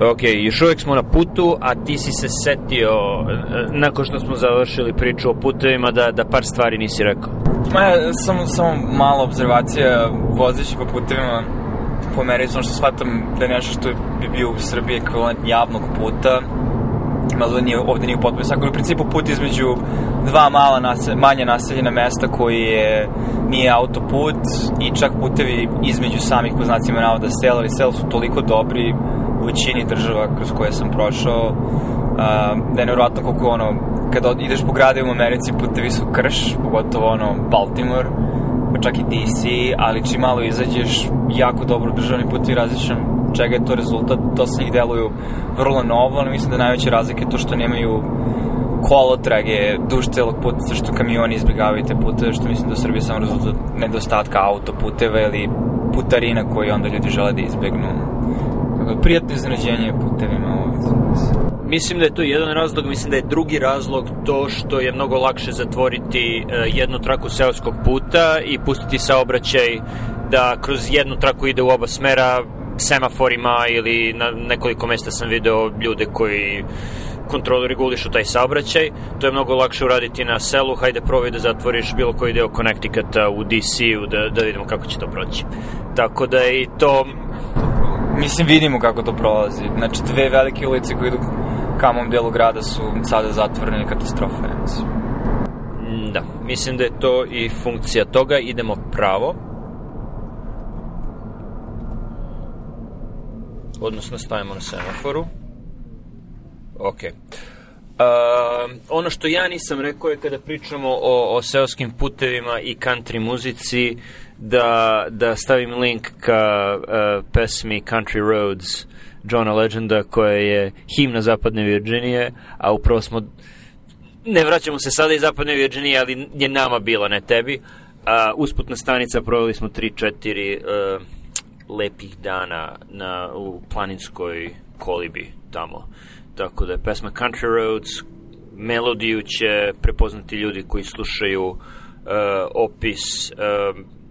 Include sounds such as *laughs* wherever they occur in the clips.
Ok, još uvek smo na putu, a ti si se setio, e, nakon što smo završili priču o putevima, da, da par stvari nisi rekao. Ma, samo, samo mala obzervacija, vozeći po putevima po ono što shvatam da je nešto što bi bio u Srbiji ekvivalent javnog puta, malo da nije, ovde nije u potpuno. Sako u principu put između dva mala nase, manje naseljena mesta koji je, nije autoput i čak putevi između samih po znacima navoda sela, ali sela su toliko dobri u većini država kroz koje sam prošao, uh, da je nevjerojatno koliko ono, kada ideš po gradima u Americi, putevi su krš, pogotovo ono Baltimore, pa čak i DC, ali čim malo izađeš, jako dobro državni putevi različan čega je to rezultat, dosta njih deluju vrlo novo, ali mislim da najveća razlika je to što nemaju kolotrage duž celog puta, što kamioni izbjegavaju te puteve, što mislim da u Srbiji samo rezultat nedostatka autoputeva ili putarina koji onda ljudi žele da izbegnu. Prijatno iznenađenje putevima ovde. Mislim da je to jedan razlog, mislim da je drugi razlog to što je mnogo lakše zatvoriti e, jednu traku seoskog puta i pustiti saobraćaj da kroz jednu traku ide u oba smera semaforima ili na nekoliko mesta sam video ljude koji kontrolu regulišu taj saobraćaj. To je mnogo lakše uraditi na selu. Hajde probaj da zatvoriš bilo koji deo Connecticuta u DC-u da, da vidimo kako će to proći. Tako da i to... Mislim, vidimo kako to prolazi. Znači, dve velike ulice koje idu ka mom delu grada su sada zatvorene katastrofe. Da, mislim da je to i funkcija toga. Idemo pravo. Odnosno stavimo na semaforu. Ok. Uh, ono što ja nisam rekao je kada pričamo o, o seoskim putevima i country muzici da, da stavim link ka uh, pesmi Country Roads Johna Legenda koja je himna zapadne Virginije, a upravo smo ne vraćamo se sada iz zapadne Virginije, ali je nama bila, ne tebi. Uh, usputna stanica proveli smo 3-4 uh, lepih dana na, u planinskoj kolibi tamo. Tako da je pesma Country Roads, melodiju će prepoznati ljudi koji slušaju uh, opis uh,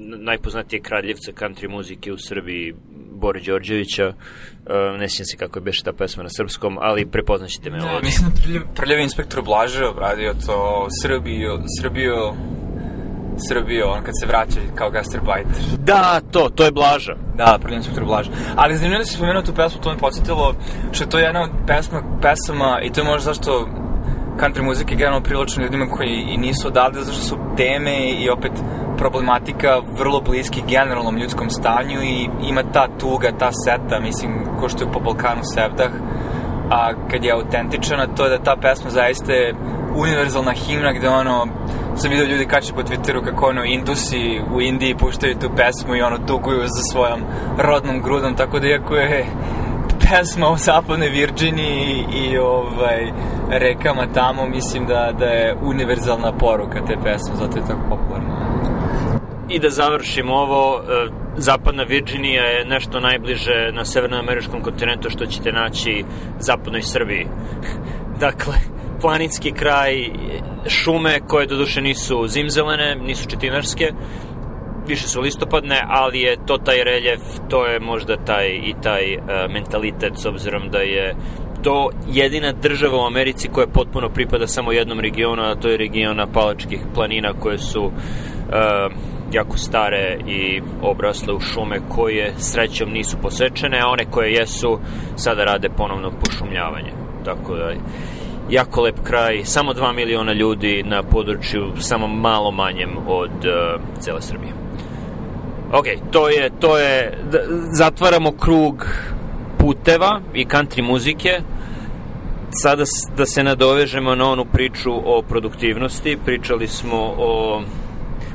najpoznatije kraljevca country muzike u Srbiji Bore Đorđevića uh, ne sjećam se kako je beše ta pesma na srpskom ali prepoznaćete melodiju Da, mislim da prljav, prljavi inspektor Blaže obradio to Srbiju, Srbiju Srbiju, on kad se vraća kao gastarbajter. Da, to, to je Blaža. Da, prvi inspektor Blaža. Ali zanimljivo da si spomenuo tu pesmu, to me podsjetilo što je to jedna od pesma, pesama i to je možda zašto country muzike generalno privlačena ljudima koji i nisu odavde, zašto su teme i opet problematika vrlo bliski generalnom ljudskom stanju i ima ta tuga, ta seta, mislim, ko što je po Balkanu Sevdah, a kad je autentičana, to je da ta pesma zaista je univerzalna himna gde ono, sam vidio ljudi kače po Twitteru kako ono Indusi u Indiji puštaju tu pesmu i ono tuguju za svojom rodnom grudom, tako da iako je pesma u zapadnoj Virginiji i, i ovaj, rekama tamo, mislim da, da je univerzalna poruka te pesme, zato je tako popularna. I da završim ovo, e, zapadna Virginija je nešto najbliže na severnoameričkom kontinentu što ćete naći zapadnoj Srbiji. *laughs* dakle, planinski kraj, šume koje doduše nisu zimzelene, nisu četinarske, više su listopadne, ali je to taj reljef, to je možda taj i taj uh, mentalitet s obzirom da je to jedina država u Americi koja potpuno pripada samo jednom regionu, a to je region Apalačkih planina koje su uh, jako stare i obrasle u šume koje srećom nisu posečene, a one koje jesu sada rade ponovno pošumljavanje. Tako da jako lep kraj, samo 2 miliona ljudi na području samo malo manjem od uh, cele Srbije. Ok, to je, to je, da, zatvaramo krug puteva i country muzike. Sada da se nadovežemo na onu priču o produktivnosti, pričali smo o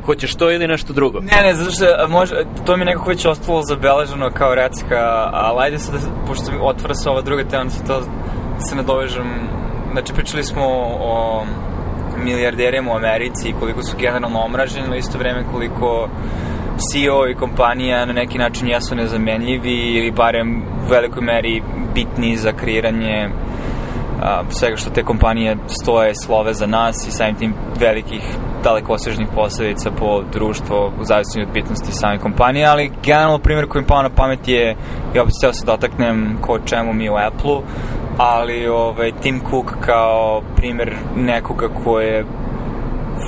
Hoćeš to ili nešto drugo? Ne, ne, zato što može, to mi nekako već ostalo zabeleženo kao recka, ali ajde sad, da, pošto mi otvara se ova druga tema, da se to da se nadovežem. Znači, pričali smo o milijarderima u Americi i koliko su generalno omraženi, no isto vreme koliko CEO i kompanija na neki način jesu nezamenljivi ili barem u velikoj meri bitni za kreiranje a, svega što te kompanije stoje, slove za nas i samim tim velikih dalekosežnih posledica po društvo u zavisnosti od bitnosti same kompanije, ali generalno primjer koji mi pao na pamet je, i opet htio se dotaknem ko čemu mi u Apple-u, ali ovaj, Tim Cook kao primjer nekoga ko je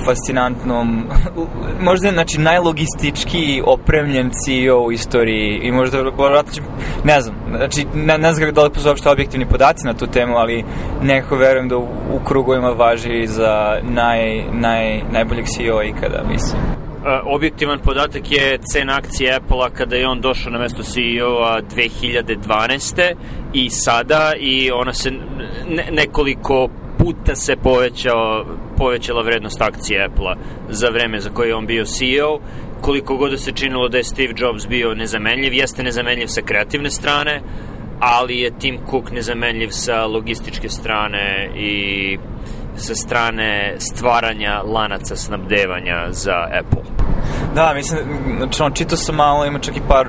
fascinantnom, možda znači najlogistički opremljen CEO u istoriji i možda, vratno će, ne znam, znači ne, ne znam da li postoje uopšte objektivni podaci na tu temu, ali nekako verujem da u, u krugovima važi za naj, naj, najboljeg CEO ikada, mislim. Uh, objektivan podatak je cena akcije Apple-a kada je on došao na mesto CEO-a 2012. i sada i ona se ne, nekoliko puta se povećao, povećala vrednost akcije Apple-a za vreme za koje je on bio CEO. Koliko god se činilo da je Steve Jobs bio nezamenljiv, jeste nezamenljiv sa kreativne strane, ali je Tim Cook nezamenljiv sa logističke strane i sa strane stvaranja lanaca snabdevanja za Apple. Da, mislim, znači, on čitao sam malo, ima čak i par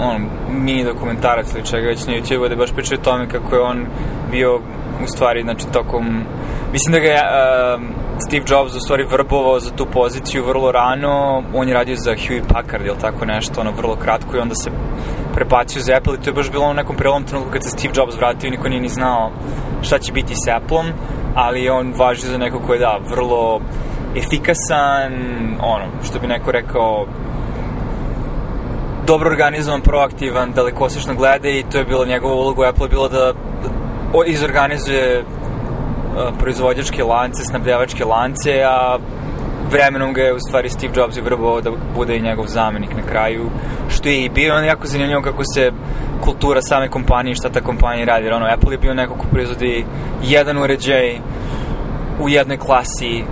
on, mini dokumentarac ili čega već na YouTube, da baš pričaju o tome kako je on bio u stvari, znači, tokom... Mislim da ga je uh, Steve Jobs u stvari vrbovao za tu poziciju vrlo rano, on je radio za Hewlett Packard ili tako nešto, ono, vrlo kratko i onda se prebacio za Apple i to je baš bilo u nekom prelom trenutku kad se Steve Jobs vratio, niko nije ni znao šta će biti s Apple-om, ali on važi za neko ko je, da, vrlo efikasan, ono, što bi neko rekao, dobro organizovan, proaktivan, dalekosešno gleda i to je bilo njegova uloga u Apple je bilo da izorganizuje proizvođačke lance, snabdevačke lance, a vremenom ga je u stvari Steve Jobs vrbao da bude i njegov zamenik na kraju, što je i bio on jako zanimljivo kako se kultura same kompanije, šta ta kompanija radi, jer ono, Apple je bio neko ko proizvodi jedan uređaj u jednoj klasi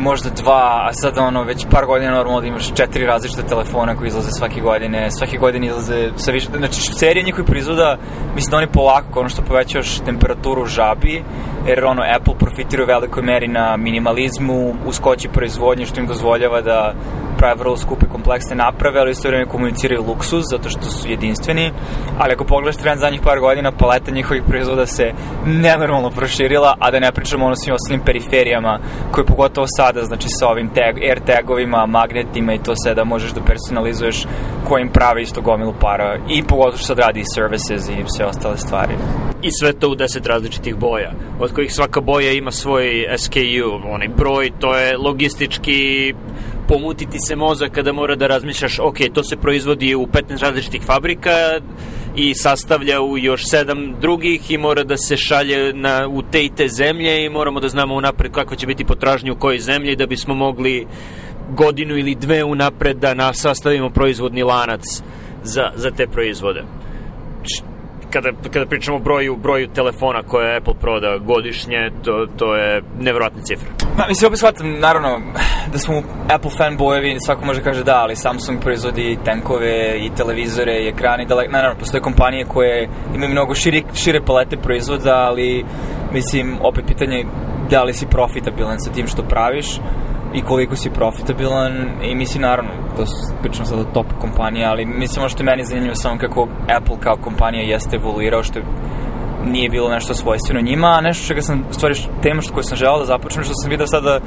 možda dva, a sad ono, već par godina normalno da imaš četiri različite telefona koji izlaze svake godine, svake godine izlaze sa više, znači serija njihovih proizvoda, mislim da oni polako, ono što povećaš temperaturu žabi, jer ono, Apple profitira u velikoj meri na minimalizmu, uskoći proizvodnje, što im dozvoljava da prave vrlo skupe kompleksne naprave, ali isto vreme komuniciraju luksuz, zato što su jedinstveni, ali ako pogledaš trend zadnjih par godina, paleta njihovih proizvoda se nenormalno proširila, a da ne pričamo ono svim ostalim periferijama, koje pogotovo sada, znači sa ovim tag, air tagovima, magnetima i to sve da možeš da personalizuješ kojim prave isto gomilu para i pogotovo što sad radi services i sve ostale stvari. I sve to u deset različitih boja, od kojih svaka boja ima svoj SKU, onaj broj, to je logistički pomutiti se mozak kada mora da razmišljaš, ok, to se proizvodi u 15 različitih fabrika i sastavlja u još sedam drugih i mora da se šalje na, u te i te zemlje i moramo da znamo unapred kakva će biti potražnja u kojoj zemlji da bismo mogli godinu ili dve unapred da nas sastavimo proizvodni lanac za, za te proizvode kada, kada pričamo o broju, broju telefona koje Apple proda godišnje, to, to je nevjerojatna cifra. Da, mislim, opet shvatam, naravno, da smo Apple fanbojevi, svako može kaže da, ali Samsung proizvodi tenkove i televizore i ekrane, da, naravno, postoje kompanije koje imaju mnogo širi, šire palete proizvoda, ali, mislim, opet pitanje da li si profitabilan sa tim što praviš, i koliko si profitabilan i mislim naravno, to pričam sada top kompanija, ali mislim što je meni zanimljivo samo kako Apple kao kompanija jeste evoluirao, što nije bilo nešto svojstveno njima, a nešto čega sam, stvari, tema što koju sam želao da započnem, što sam vidio sada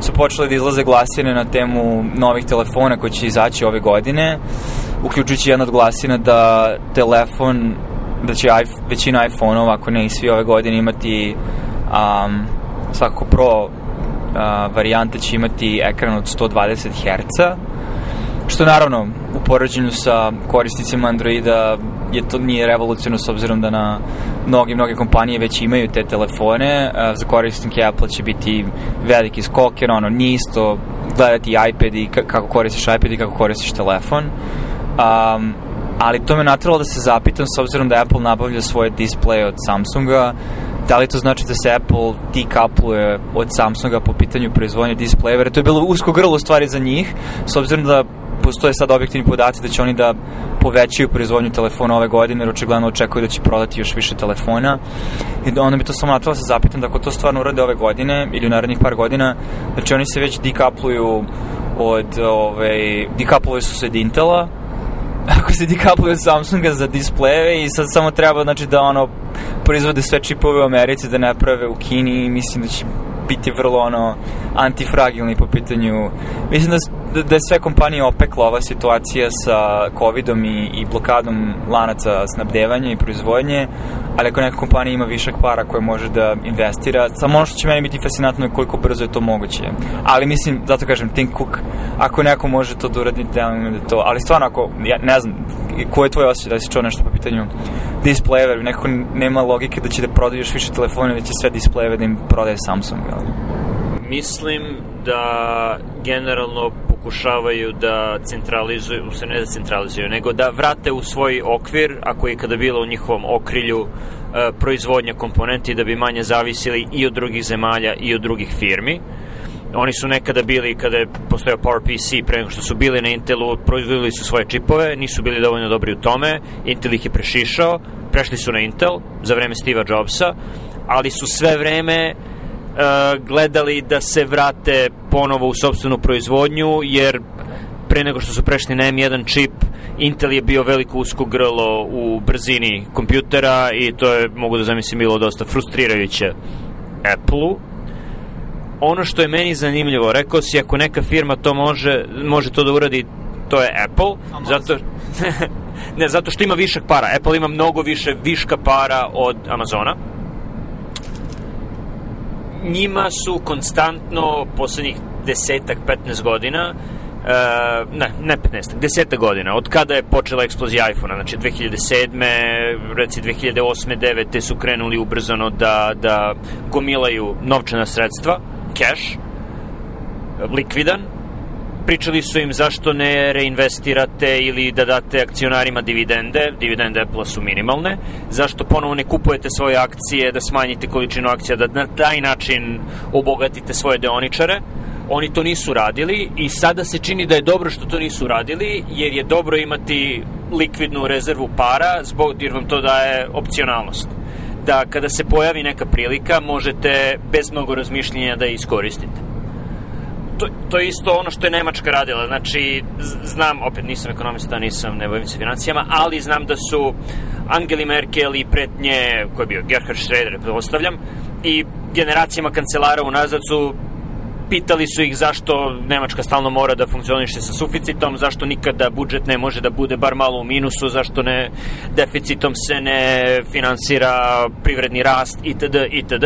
su počele da izlaze glasine na temu novih telefona koji će izaći ove godine, uključujući jedna od glasina da telefon, da će većina iPhone-ova, ako ne i svi ove godine, imati um, svakako Pro a, varijante će imati ekran od 120 Hz, što naravno u poređenju sa korisnicima Androida je to nije revolucionno s obzirom da na mnogi, mnoge kompanije već imaju te telefone, za korisnike Apple će biti veliki skok, jer ono, nije isto gledati iPad i kako koristiš iPad i kako koristiš telefon. Um, ali to me natralo da se zapitam s obzirom da Apple nabavlja svoje displeje od Samsunga da li to znači da se Apple dekapluje od Samsunga po pitanju proizvodnje jer to je bilo usko grlo stvari za njih, s obzirom da postoje sad objektivni podaci da će oni da povećaju proizvodnju telefona ove godine, jer očigledno očekuju da će prodati još više telefona. I onda mi to samo natralo da se zapitam da ako to stvarno urade ove godine ili u narednih par godina, znači oni se već dekapluju od, ovaj, dekapluju su se od Intela, *laughs* ako se dekapluju od Samsunga za displejeve i sad samo treba znači da ono proizvode sve čipove u Americi da ne prave u Kini i mislim da će biti vrlo ono antifragilni po pitanju mislim da, da, da je sve kompanije opekla ova situacija sa covidom i, i blokadom lanaca snabdevanja i proizvodnje ali ako neka kompanija ima višak para koje može da investira samo ono što će meni biti fascinantno je koliko brzo je to moguće. Ali mislim, zato kažem, Tim Cook ako neko može to da uradi, da da to. Ali stvarno ako, ja ne znam ko je tvoj osjećaj da si čuo nešto po pitanju displejeva, nekako nema logike da će da prodaje još više telefona, da će sve displejeve da im prodaje Samsung, jel? Mislim da generalno pokušavaju da centralizuju, se ne da centralizuju, nego da vrate u svoj okvir, ako je kada bilo u njihovom okrilju e, proizvodnja komponenti, da bi manje zavisili i od drugih zemalja i od drugih firmi. Oni su nekada bili, kada je postojao PowerPC, pre nego što su bili na Intelu, proizvodili su svoje čipove, nisu bili dovoljno dobri u tome, Intel ih je prešišao, prešli su na Intel za vreme Steve'a Jobsa, ali su sve vreme gledali da se vrate ponovo u sobstvenu proizvodnju, jer pre nego što su prešli na M1 čip, Intel je bio veliko usko grlo u brzini kompjutera i to je, mogu da zamislim, bilo dosta frustrirajuće Apple-u. Ono što je meni zanimljivo, rekao si, ako neka firma to može, može to da uradi, to je Apple, zato *laughs* ne, zato što ima višak para. Apple ima mnogo više viška para od Amazona. Njima su konstantno poslednjih desetak, 15 godina Uh, ne, ne 15, 10 godina, od kada je počela eksplozija iPhone-a, znači 2007. reci 2008. 9. su krenuli ubrzano da, da gomilaju novčana sredstva, cash, likvidan, pričali su im zašto ne reinvestirate ili da date akcionarima dividende, dividende Apple su minimalne, zašto ponovo ne kupujete svoje akcije, da smanjite količinu akcija, da na taj način obogatite svoje deoničare, oni to nisu radili i sada se čini da je dobro što to nisu radili, jer je dobro imati likvidnu rezervu para, zbog, jer vam to daje opcionalnost. Da kada se pojavi neka prilika, možete bez mnogo razmišljenja da je iskoristite to, to je isto ono što je Nemačka radila. Znači, znam, opet nisam ekonomista, nisam, ne bavim se financijama, ali znam da su Angeli Merkel i pred nje, ko je bio Gerhard Schröder, pretpostavljam, i generacijama kancelara unazad su pitali su ih zašto Nemačka stalno mora da funkcioniše sa suficitom, zašto nikada budžet ne može da bude bar malo u minusu, zašto ne deficitom se ne finansira privredni rast itd. itd.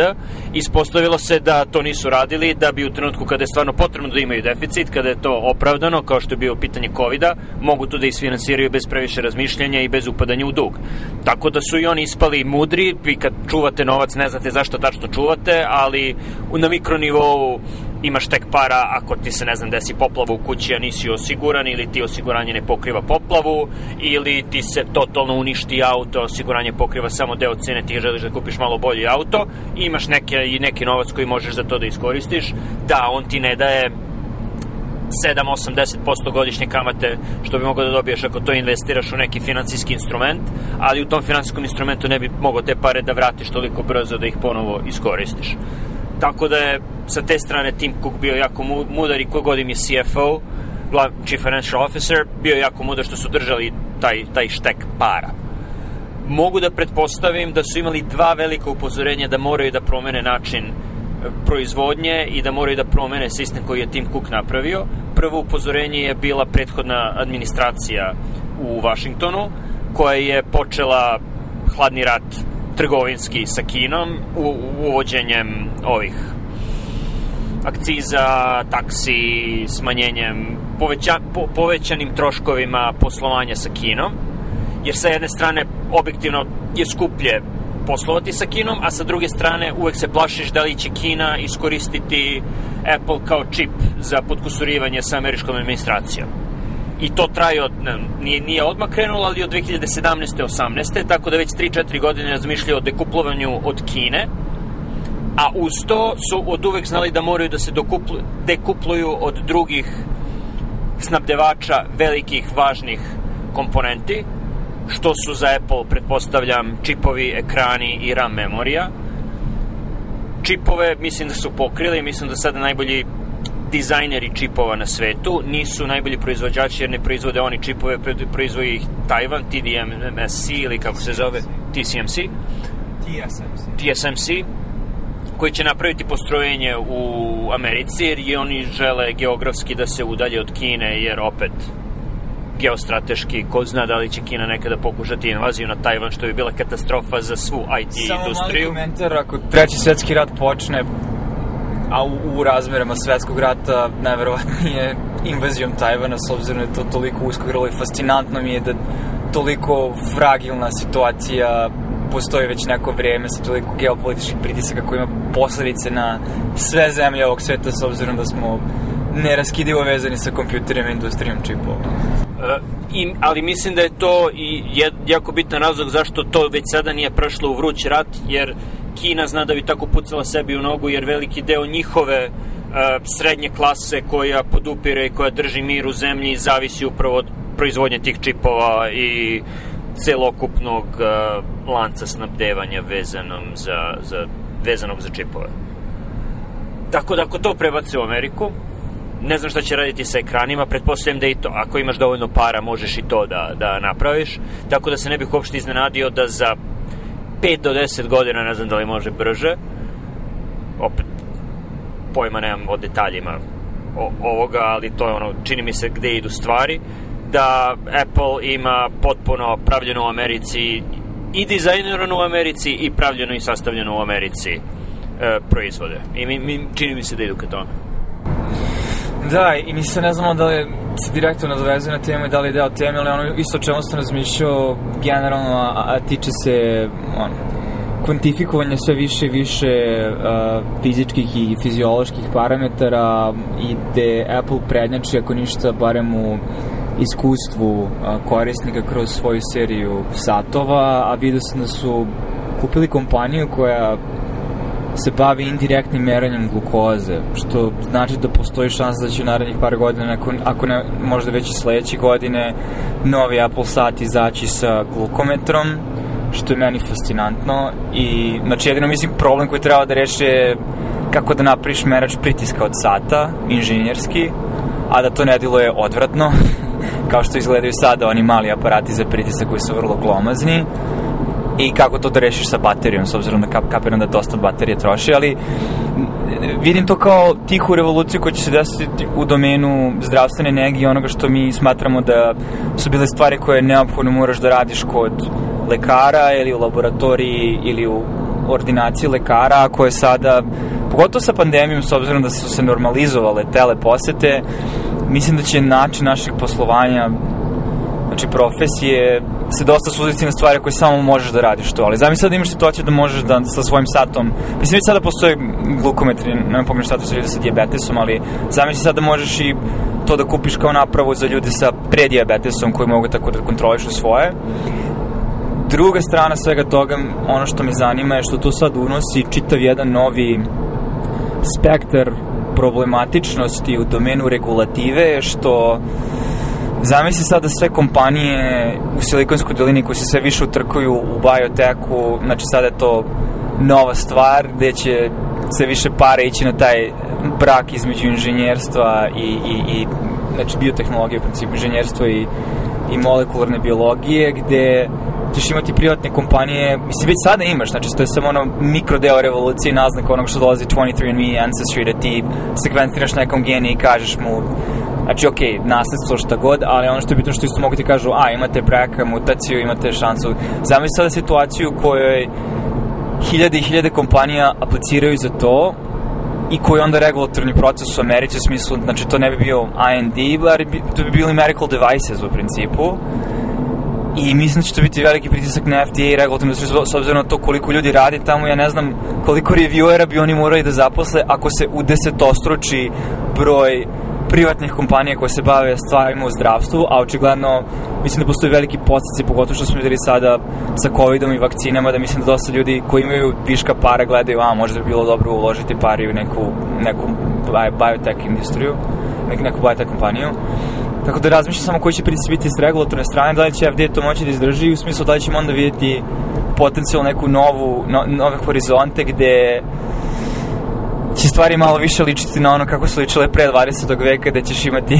Ispostavilo se da to nisu radili, da bi u trenutku kada je stvarno potrebno da imaju deficit, kada je to opravdano, kao što je bio pitanje covid mogu to da isfinansiraju bez previše razmišljanja i bez upadanja u dug. Tako da su i oni ispali mudri, vi kad čuvate novac ne znate zašto tačno čuvate, ali na mikronivou imaš tek para ako ti se, ne znam, desi poplava u kući, a nisi osiguran, ili ti osiguranje ne pokriva poplavu, ili ti se totalno uništi auto, osiguranje pokriva samo deo cene, ti želiš da kupiš malo bolji auto, imaš neke, i neki novac koji možeš za to da iskoristiš, da, on ti ne daje 7, 8, 10% godišnje kamate što bi mogao da dobiješ ako to investiraš u neki financijski instrument, ali u tom financijskom instrumentu ne bi mogao te pare da vratiš toliko brzo da ih ponovo iskoristiš. Tako da je sa te strane Tim Cook bio jako mudar i kogod im je CFO, Chief Financial Officer, bio jako mudar što su držali taj, taj štek para. Mogu da pretpostavim da su imali dva velika upozorenja da moraju da promene način e, proizvodnje i da moraju da promene sistem koji je Tim Cook napravio. Prvo upozorenje je bila prethodna administracija u Vašingtonu, koja je počela hladni rat trgovinski sa Kinom u, uvođenjem ovih akciza, taksi, smanjenjem, poveća, po, povećanim troškovima poslovanja sa Kinom, jer sa jedne strane objektivno je skuplje poslovati sa Kinom, a sa druge strane uvek se plašiš da li će Kina iskoristiti Apple kao čip za podkusurivanje sa američkom administracijom i to traje od, ne, nije, nije odmah krenulo, ali od 2017. 18. tako da već 3-4 godine razmišljaju o dekuplovanju od Kine, a uz to su od uvek znali da moraju da se dokuplu, dekupluju od drugih snabdevača velikih, važnih komponenti, što su za Apple, pretpostavljam, čipovi, ekrani i RAM memorija. Čipove mislim da su pokrili, mislim da sada najbolji dizajneri čipova na svetu, nisu najbolji proizvođači jer ne proizvode oni čipove, proizvodi ih Taiwan, TDMSC ili kako se zove, TCMC. TSMC. TSMC, koji će napraviti postrojenje u Americi, jer oni žele geografski da se udalje od Kine, jer opet geostrateški, ko zna da li će Kina nekada pokušati invaziju na Tajvan, što bi bila katastrofa za svu IT Samo industriju. mali komentar, ako treći svetski rat počne, a u, u razmerama svetskog rata najverovatnije invazijom Tajvana, s obzirom da je to toliko usko grlo i fascinantno mi je da toliko fragilna situacija postoji već neko vreme sa toliko geopolitičkih pritisaka koji ima posledice na sve zemlje ovog sveta s obzirom da smo neraskidivo vezani sa kompjuterima i industrijom čipova. E, I, ali mislim da je to i jako bitan razlog zašto to već sada nije prešlo u vruć rat, jer Kina zna da bi tako pucala sebi u nogu, jer veliki deo njihove uh, srednje klase koja podupire i koja drži mir u zemlji zavisi upravo od proizvodnje tih čipova i celokupnog uh, lanca snabdevanja vezanom za, za, vezanog za čipove. Tako da ako to prebace u Ameriku, ne znam šta će raditi sa ekranima, pretpostavljam da i to, ako imaš dovoljno para, možeš i to da, da napraviš, tako da se ne bih uopšte iznenadio da za 5 do 10 godina, ne znam da li može brže, opet pojma nemam o detaljima o, ovoga, ali to je ono, čini mi se gde idu stvari, da Apple ima potpuno pravljeno u Americi i dizajnirano u Americi i pravljeno i sastavljeno u Americi e, proizvode. I mi, mi, čini mi se da idu ka tome. Da, i mi se ne znamo da li se direktno nadovezuje na temu i da li je deo teme, ali ono isto čemu sam razmišljao generalno, a, a tiče se ono, kvantifikovanja sve više i više uh, fizičkih i fizioloških parametara i gde Apple prednjači ako ništa barem u iskustvu uh, korisnika kroz svoju seriju satova, a vidio sam da su kupili kompaniju koja se bavi indirektnim meranjem glukoze, što znači da postoji šansa da će u narednih par godina, ako, ako ne, možda već i sledeće godine, novi Apple sat izaći sa glukometrom, što je meni fascinantno i znači jedino mislim problem koji treba da reši je kako da napraviš merač pritiska od sata, inženjerski, a da to ne je odvratno, *laughs* kao što izgledaju sada oni mali aparati za pritisak koji su vrlo glomazni i kako to da rešiš sa baterijom, s obzirom da kap, kapiram da dosta baterije troši, ali vidim to kao tihu revoluciju koja će se desiti u domenu zdravstvene nege i onoga što mi smatramo da su bile stvari koje neophodno moraš da radiš kod lekara ili u laboratoriji ili u ordinaciji lekara koje sada, pogotovo sa pandemijom, s obzirom da su se normalizovale teleposete, mislim da će način našeg poslovanja znači profesije se dosta suziti na stvari koje samo možeš da radiš to, ali zamisli da imaš situaciju da možeš da sa svojim satom, mislim već sada postoje glukometri, pogledam šta to sa ljudi sa diabetesom, ali zamisli sada da možeš i to da kupiš kao napravu za ljude sa prediabetesom koji mogu tako da kontrolišu svoje. Druga strana svega toga, ono što me zanima je što to sad unosi čitav jedan novi spektar problematičnosti u domenu regulative, što Zamisli sada sve kompanije u Silikonskoj dolini koje se sve više utrkuju u bioteku, znači sada je to nova stvar gde će sve više pare ići na taj brak između inženjerstva i, i, i znači biotehnologije u principu inženjerstva i, i molekularne biologije gde ćeš imati privatne kompanije, mislim već sada imaš, znači to je samo ono mikrodeo revolucije naznak onog što dolazi 23andMe Ancestry da ti sekventiraš nekom geniju i kažeš mu Znači, ok, nasledstvo šta god, ali ono što je bitno što isto mogu ti kažu, a, imate braka, mutaciju, imate šansu. Zamisli sada situaciju u kojoj hiljade i hiljade kompanija apliciraju za to i koji onda regulatorni proces u Americi u smislu, znači to ne bi bio IND, ali bi, to bi bili medical devices u principu. I mislim da će to biti veliki pritisak na FDA i regulatorni s obzirom na to koliko ljudi radi tamo, ja ne znam koliko reviewera bi oni morali da zaposle ako se u desetostruči broj privatnih kompanija koje se bave stvarima u zdravstvu, a očigledno mislim da postoji veliki postici, pogotovo što smo videli sada sa covidom i vakcinama, da mislim da dosta ljudi koji imaju viška para gledaju, a možda bi bilo dobro uložiti pari u neku, neku biotech industriju, neku, neku biotech kompaniju. Tako da razmišljam samo koji će pritisak biti s regulatorne strane, da li će FDA to moći da izdrži, u smislu da li ćemo onda vidjeti potencijal neku novu, no, nove horizonte gde će stvari malo više ličiti na ono kako su ličile pre 20. veka, da ćeš imati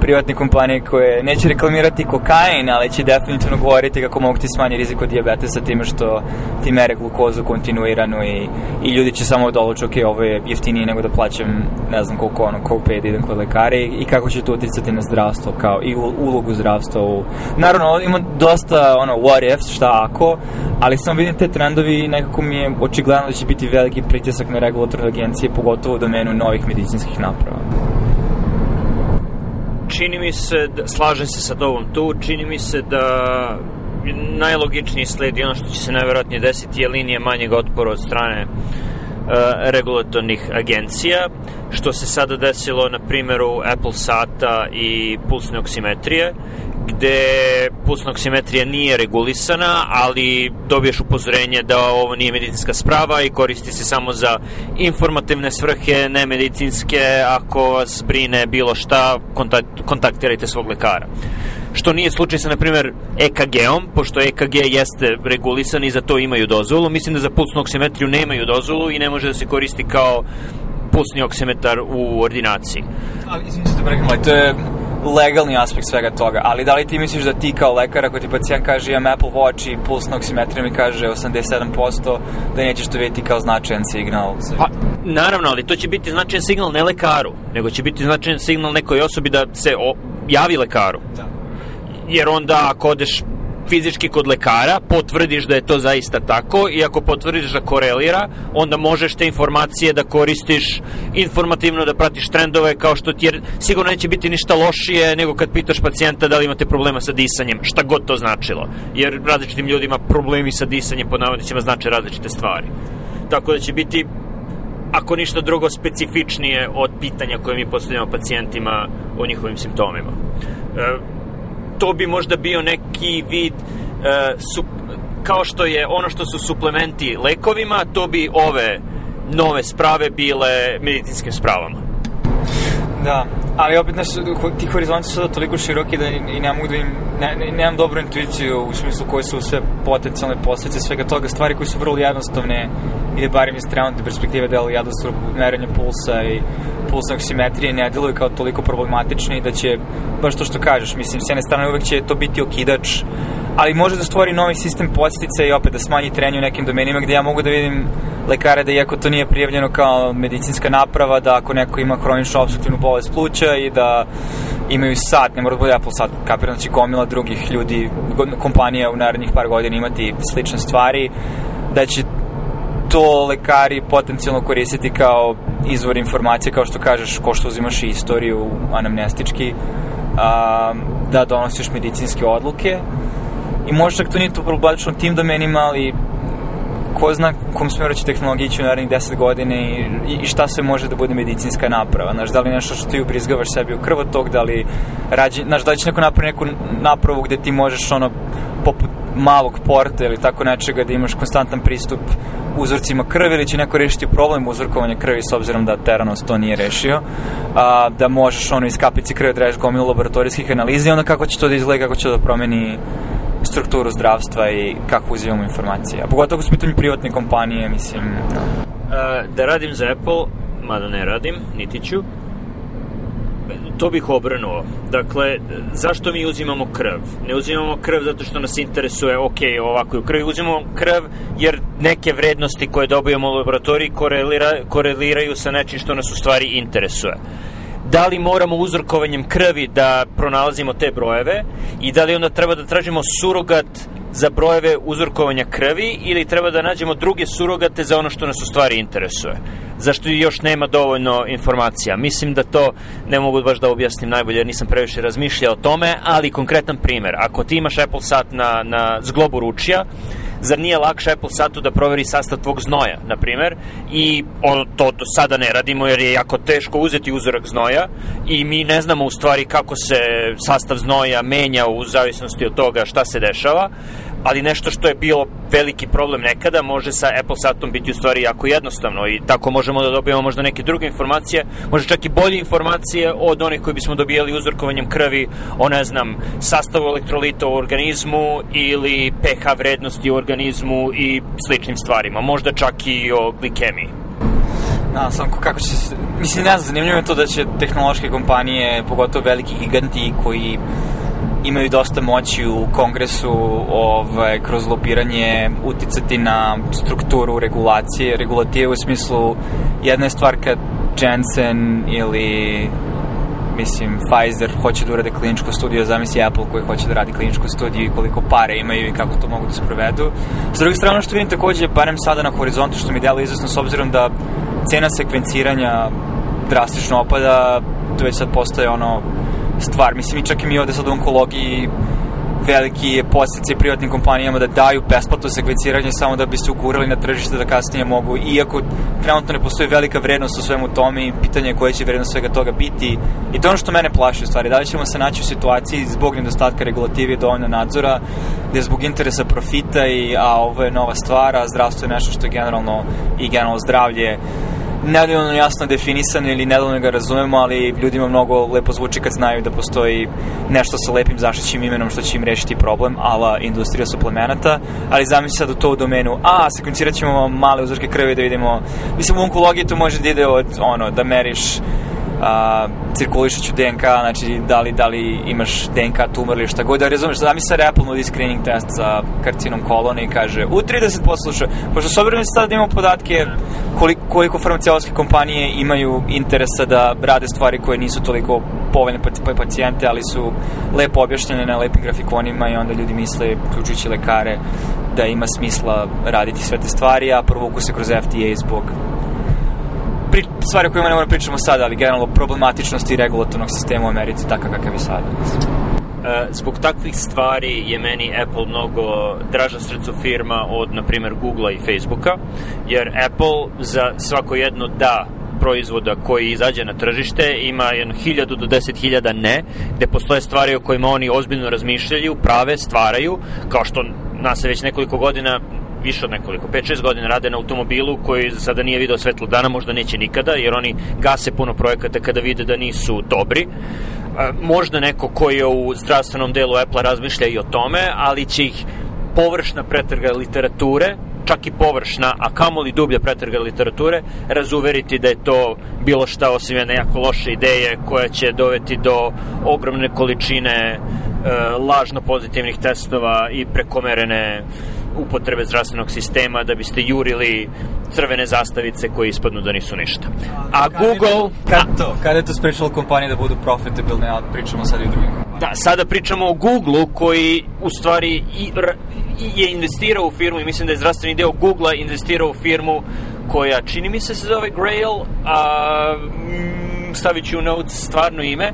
privatne kompanije koje neće reklamirati kokain, ali će definitivno govoriti kako mogu ti smanji rizik od diabetesa time što ti mere glukozu kontinuirano i, i ljudi će samo odluče, ok, ovo je jeftinije nego da plaćam, ne znam koliko ono, copay da idem kod lekara i, i kako će to uticati na zdravstvo kao i ulogu zdravstva u... Naravno, ima dosta ono, what ifs, šta ako, ali samo vidim te trendovi i nekako mi je očigledno da će biti veliki pritisak na regulatorne agencije, pogotovo u domenu novih medicinskih naprava. Čini mi se, da, slažem se sa tobom tu, čini mi se da najlogičniji sled i ono što će se najverovatnije desiti je linija manjeg otpora od strane uh, regulatornih agencija, što se sada desilo na primjeru Apple Sata i pulsne oksimetrije, gde pulsna oksimetrija nije regulisana, ali dobiješ upozorenje da ovo nije medicinska sprava i koristi se samo za informativne svrhe, ne medicinske, ako vas brine bilo šta, kontakt, kontaktirajte svog lekara. Što nije slučaj sa, na primjer, EKG-om, pošto EKG jeste regulisan i za to imaju dozvolu. Mislim da za pulsnu oksimetriju nemaju dozvolu i ne može da se koristi kao pulsni oksimetar u ordinaciji. Ali, izvinite, da to je legalni aspekt svega toga, ali da li ti misliš da ti kao lekar, ako ti pacijent kaže imam Apple Watch i puls na oksimetriju mi kaže 87%, da nećeš to vidjeti kao značajan signal? Pa, naravno, ali to će biti značajan signal ne lekaru, nego će biti značajan signal nekoj osobi da se o, javi lekaru. Da. Jer onda ako odeš fizički kod lekara, potvrdiš da je to zaista tako i ako potvrdiš da korelira, onda možeš te informacije da koristiš informativno, da pratiš trendove kao što ti, jer sigurno neće biti ništa lošije nego kad pitaš pacijenta da li imate problema sa disanjem, šta god to značilo. Jer različitim ljudima problemi sa disanjem pod navodnicima znače različite stvari. Tako da će biti ako ništa drugo specifičnije od pitanja koje mi postavljamo pacijentima o njihovim simptomima. E, to bi možda bio neki vid uh, su, kao što je ono što su suplementi lekovima, to bi ove nove sprave bile medicinskim spravama. Da, ali opet naš, ti horizonti su toliko široki da i ne mogu da im, ne, ne, nemam dobru intuiciju u smislu koje su sve potencijalne posljedice svega toga, stvari koje su vrlo jednostavne ili barim iz trenutne perspektive delo jednostavno merenje pulsa i pulsne oksimetrije ne deluju kao toliko problematični da će, baš to što kažeš, mislim, s jedne strane uvek će to biti okidač, ali može da stvori novi sistem postica i opet da smanji trenju u nekim domenima gde ja mogu da vidim lekare da iako to nije prijavljeno kao medicinska naprava, da ako neko ima hroničnu obstruktivnu bolest pluća i da imaju sat, ne mora da bude Apple sat, kapiram će gomila drugih ljudi, kompanija u narednih par godina imati slične stvari, da će to lekari potencijalno koristiti kao izvor informacije, kao što kažeš, ko što uzimaš istoriju anamnestički, a, da donosiš medicinske odluke. I možda čak to nije to problematično tim domenima, ali ko zna kom smjeru će tehnologija ići u narednih 10 godina i, i šta sve može da bude medicinska naprava. Znaš, da li nešto što ti ubrizgavaš sebi u krv od tog, da li rađe, znaš, da li će neko napraviti neku napravu gde ti možeš ono, poput malog porta ili tako nečega da imaš konstantan pristup uzorcima krvi ili će neko rešiti problem uzorkovanja krvi s obzirom da Teranos to nije rešio a, da možeš ono iz kapici krvi da reš gomilu laboratorijskih analiza i onda kako će to da izgleda, kako će da promeni strukturu zdravstva i kako uzimamo informacije. A pogotovo su pitanju privatne kompanije, mislim... No. Da radim za Apple, mada ne radim, niti ću, to bih obrnuo. Dakle, zašto mi uzimamo krv? Ne uzimamo krv zato što nas interesuje, ok, ovako je u krvi, uzimamo krv jer neke vrednosti koje dobijemo u laboratoriji korelira, koreliraju sa nečim što nas u stvari interesuje da li moramo uzorkovanjem krvi da pronalazimo te brojeve i da li onda treba da tražimo surogat za brojeve uzorkovanja krvi ili treba da nađemo druge surogate za ono što nas u stvari interesuje. Zašto još nema dovoljno informacija. Mislim da to ne mogu baš da objasnim najbolje nisam previše razmišljao o tome, ali konkretan primer. Ako ti imaš Apple sat na, na zglobu ručija, zar nije lakše Apple satu da proveri sastav tvog znoja, na primer, i ono, to do sada ne radimo jer je jako teško uzeti uzorak znoja i mi ne znamo u stvari kako se sastav znoja menja u zavisnosti od toga šta se dešava, ali nešto što je bilo veliki problem nekada može sa Apple Satom biti u stvari jako jednostavno i tako možemo da dobijemo možda neke druge informacije, možda čak i bolje informacije od onih koji bismo dobijali uzorkovanjem krvi o ne znam sastavu elektrolita u organizmu ili pH vrednosti u organizmu i sličnim stvarima, možda čak i o glikemiji. Da, samo kako će se... Mislim, ne znam, zanimljivo je to da će tehnološke kompanije, pogotovo veliki giganti koji imaju dosta moći u kongresu ovaj, kroz lopiranje uticati na strukturu regulacije, regulative u smislu jedna je stvar kad Jensen ili mislim, Pfizer hoće da urade kliničko studiju, zamisli Apple koji hoće da radi kliničko studiju i koliko pare imaju i kako to mogu da sprovedu. S druge strane, što vidim takođe, barem sada na horizontu, što mi delo izvesno, s obzirom da cena sekvenciranja drastično opada, to već sad postaje ono stvar. Mislim, i čak i mi ovde sad u onkologiji veliki postice privatnim kompanijama da daju besplatno sekvenciranje samo da bi se ugurali na tržište da kasnije mogu, iako trenutno ne postoji velika vrednost u svemu tome i pitanje je koja će vrednost svega toga biti i to je ono što mene plaši u stvari, da li ćemo se naći u situaciji zbog nedostatka regulative i dovoljno nadzora, gde zbog interesa profita i a ovo je nova stvar, a zdravstvo je nešto što je generalno i generalno zdravlje nedovoljno jasno definisano ili nedovoljno ga razumemo, ali ljudima mnogo lepo zvuči kad znaju da postoji nešto sa lepim zaštićim imenom što će im rešiti problem, ala industrija suplemenata, ali zamisli sad u to u domenu, a, sekvencirat ćemo male uzorke krvi da vidimo, mislim u onkologiji to može da ide od, ono, da meriš a, cirkulišuću DNK, znači da li, da li imaš DNK tumor ili šta god, da razumeš, da mi sad Apple nudi screening test za karcinom kolona i kaže u 30% slučaja, pošto s obzirom da imamo podatke koliko, koliko farmaceutske kompanije imaju interesa da rade stvari koje nisu toliko povoljne pa pacijente, ali su lepo objašnjene na lepim grafikonima i onda ljudi misle, uključujući lekare, da ima smisla raditi sve te stvari, a provuku se kroz FDA zbog pri, stvari o kojima ne moramo pričamo sada, ali generalno problematičnosti regulatornog sistema u Americi, takav kakav je sada. E, zbog takvih stvari je meni Apple mnogo draža srcu firma od, na primjer, Google-a i Facebooka, jer Apple za svako jedno da proizvoda koji izađe na tržište ima jedno hiljadu do deset hiljada ne, gde postoje stvari o kojima oni ozbiljno razmišljaju, prave, stvaraju, kao što nas već nekoliko godina više od nekoliko, 5-6 godina rade na automobilu koji sada nije video svetlo dana, možda neće nikada, jer oni gase puno projekata kada vide da nisu dobri. Možda neko koji je u zdravstvenom delu Apple razmišlja i o tome, ali će ih površna pretrga literature, čak i površna, a kamoli dublja pretrga literature, razuveriti da je to bilo šta osim jedne jako loše ideje koja će doveti do ogromne količine e, lažno pozitivnih testova i prekomerene upotrebe zdravstvenog sistema da biste jurili crvene zastavice koje ispadnu da nisu ništa. A Google... Kad to? Kada je to sprečalo kompanije da budu profitabilne, a pričamo sad i o drugim kompanijama? Da, sada pričamo o Google-u koji u stvari i, i je investirao u firmu i mislim da je zdravstveni deo Google-a investirao u firmu koja čini mi se se zove Grail, a mm, stavit ću u notes stvarno ime,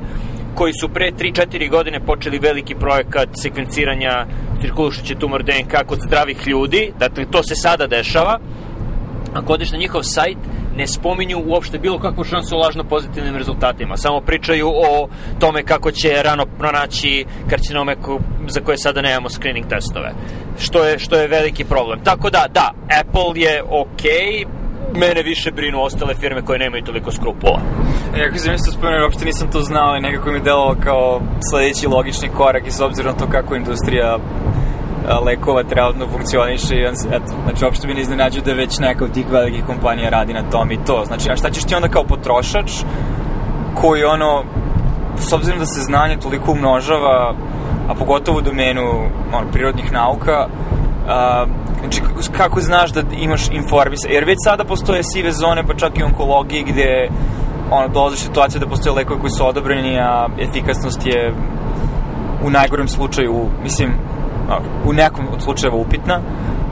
koji su pre 3-4 godine počeli veliki projekat sekvenciranja cirkulušuće tumor DNK kod zdravih ljudi, dakle to se sada dešava, ako odeš na njihov sajt, ne spominju uopšte bilo kakvu šansu o lažno pozitivnim rezultatima. Samo pričaju o tome kako će rano pronaći karcinome za koje sada nemamo screening testove. Što je, što je veliki problem. Tako da, da, Apple je okej, okay, mene više brinu ostale firme koje nemaju toliko skrupula. E, ako sam isto spomenuo, uopšte nisam to znao i nekako mi delalo kao sledeći logični korak i s obzirom na to kako industrija lekova trenutno funkcioniše i eto, znači uopšte mi ne iznenađu da već neka od tih velikih kompanija radi na tom i to. Znači, a šta ćeš ti onda kao potrošač koji ono, s obzirom da se znanje toliko umnožava, a pogotovo u domenu ono, prirodnih nauka, a, znači kako znaš da imaš informisa, jer već sada postoje sive zone, pa čak i onkologiji gde ono, dolaziš situacije da postoje lekovi koji su odobreni, a efikasnost je u najgorem slučaju, mislim, u nekom od slučajeva upitna.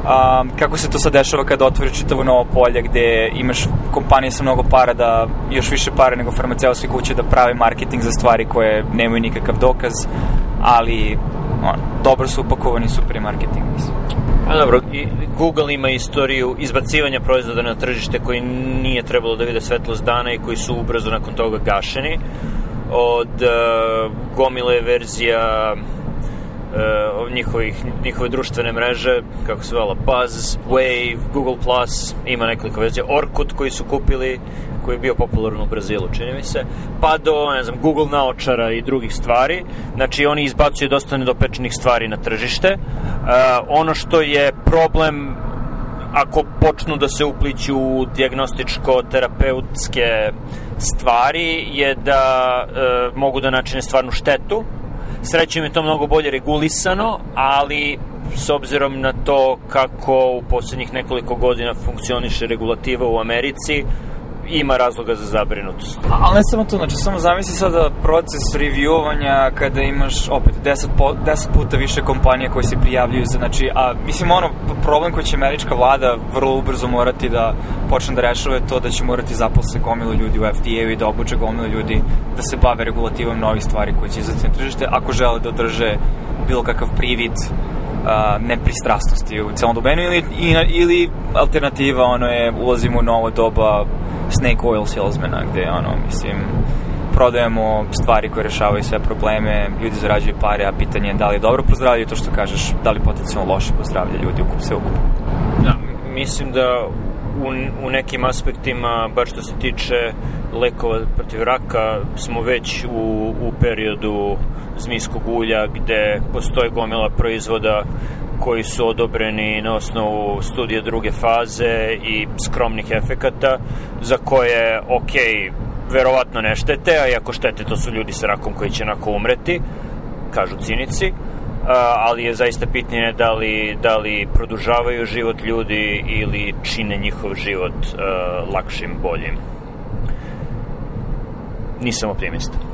A, kako se to sad dešava kada otvoriš čitavo novo polje gde imaš kompanije sa mnogo para da još više para nego farmaceutske kuće da prave marketing za stvari koje nemaju nikakav dokaz, ali on, dobro su upakovani super marketing, mislim. A dobro, i Google ima istoriju izbacivanja proizvoda na tržište koji nije trebalo da vide svetlost dana i koji su ubrzo nakon toga gašeni. Od uh, gomile verzija uh, njihovih, njihove društvene mreže, kako se zvala, Buzz, Wave, Google+, ima nekoliko verzija, Orkut koji su kupili, koji je bio popularan u Brazilu, čini mi se, pa do, ne znam, Google naočara i drugih stvari. Znači, oni izbacuju dosta nedopečenih stvari na tržište. Uh, ono što je problem ako počnu da se upliću u diagnostičko-terapeutske stvari je da e, mogu da načine stvarnu štetu. Srećem je to mnogo bolje regulisano, ali s obzirom na to kako u poslednjih nekoliko godina funkcioniše regulativa u Americi, ima razloga za zabrinutost. Ali ne samo to, znači samo zamisli sada proces reviewovanja kada imaš opet 10, po, 10 puta više kompanija koje se prijavljuju za, znači, a mislim ono, problem koji će američka vlada vrlo ubrzo morati da počne da rešava je to da će morati zaposle gomilu ljudi u FDA-u i da obuče gomilu ljudi da se bave regulativom novih stvari koje će izaći na tržište ako žele da održe bilo kakav privid a, nepristrasnosti u celom domenu ili, ili alternativa ono je ulazimo u novo doba snake oil salesmana gde ono mislim prodajemo stvari koje rešavaju sve probleme, ljudi zarađuju pare, a pitanje je da li je dobro pozdravljaju to što kažeš, da li potencijalno loše pozdravlja ljudi ukup sve ukup. Da, mislim da u, u nekim aspektima, bar što se tiče lekova protiv raka, smo već u, u periodu zmijskog ulja gde postoje gomila proizvoda koji su odobreni na osnovu studije druge faze i skromnih efekata za koje, ok, verovatno ne štete, a i ako štete to su ljudi sa rakom koji će onako umreti, kažu cinici, ali je zaista pitanje da li, da li produžavaju život ljudi ili čine njihov život lakšim, boljim. Nisam optimista.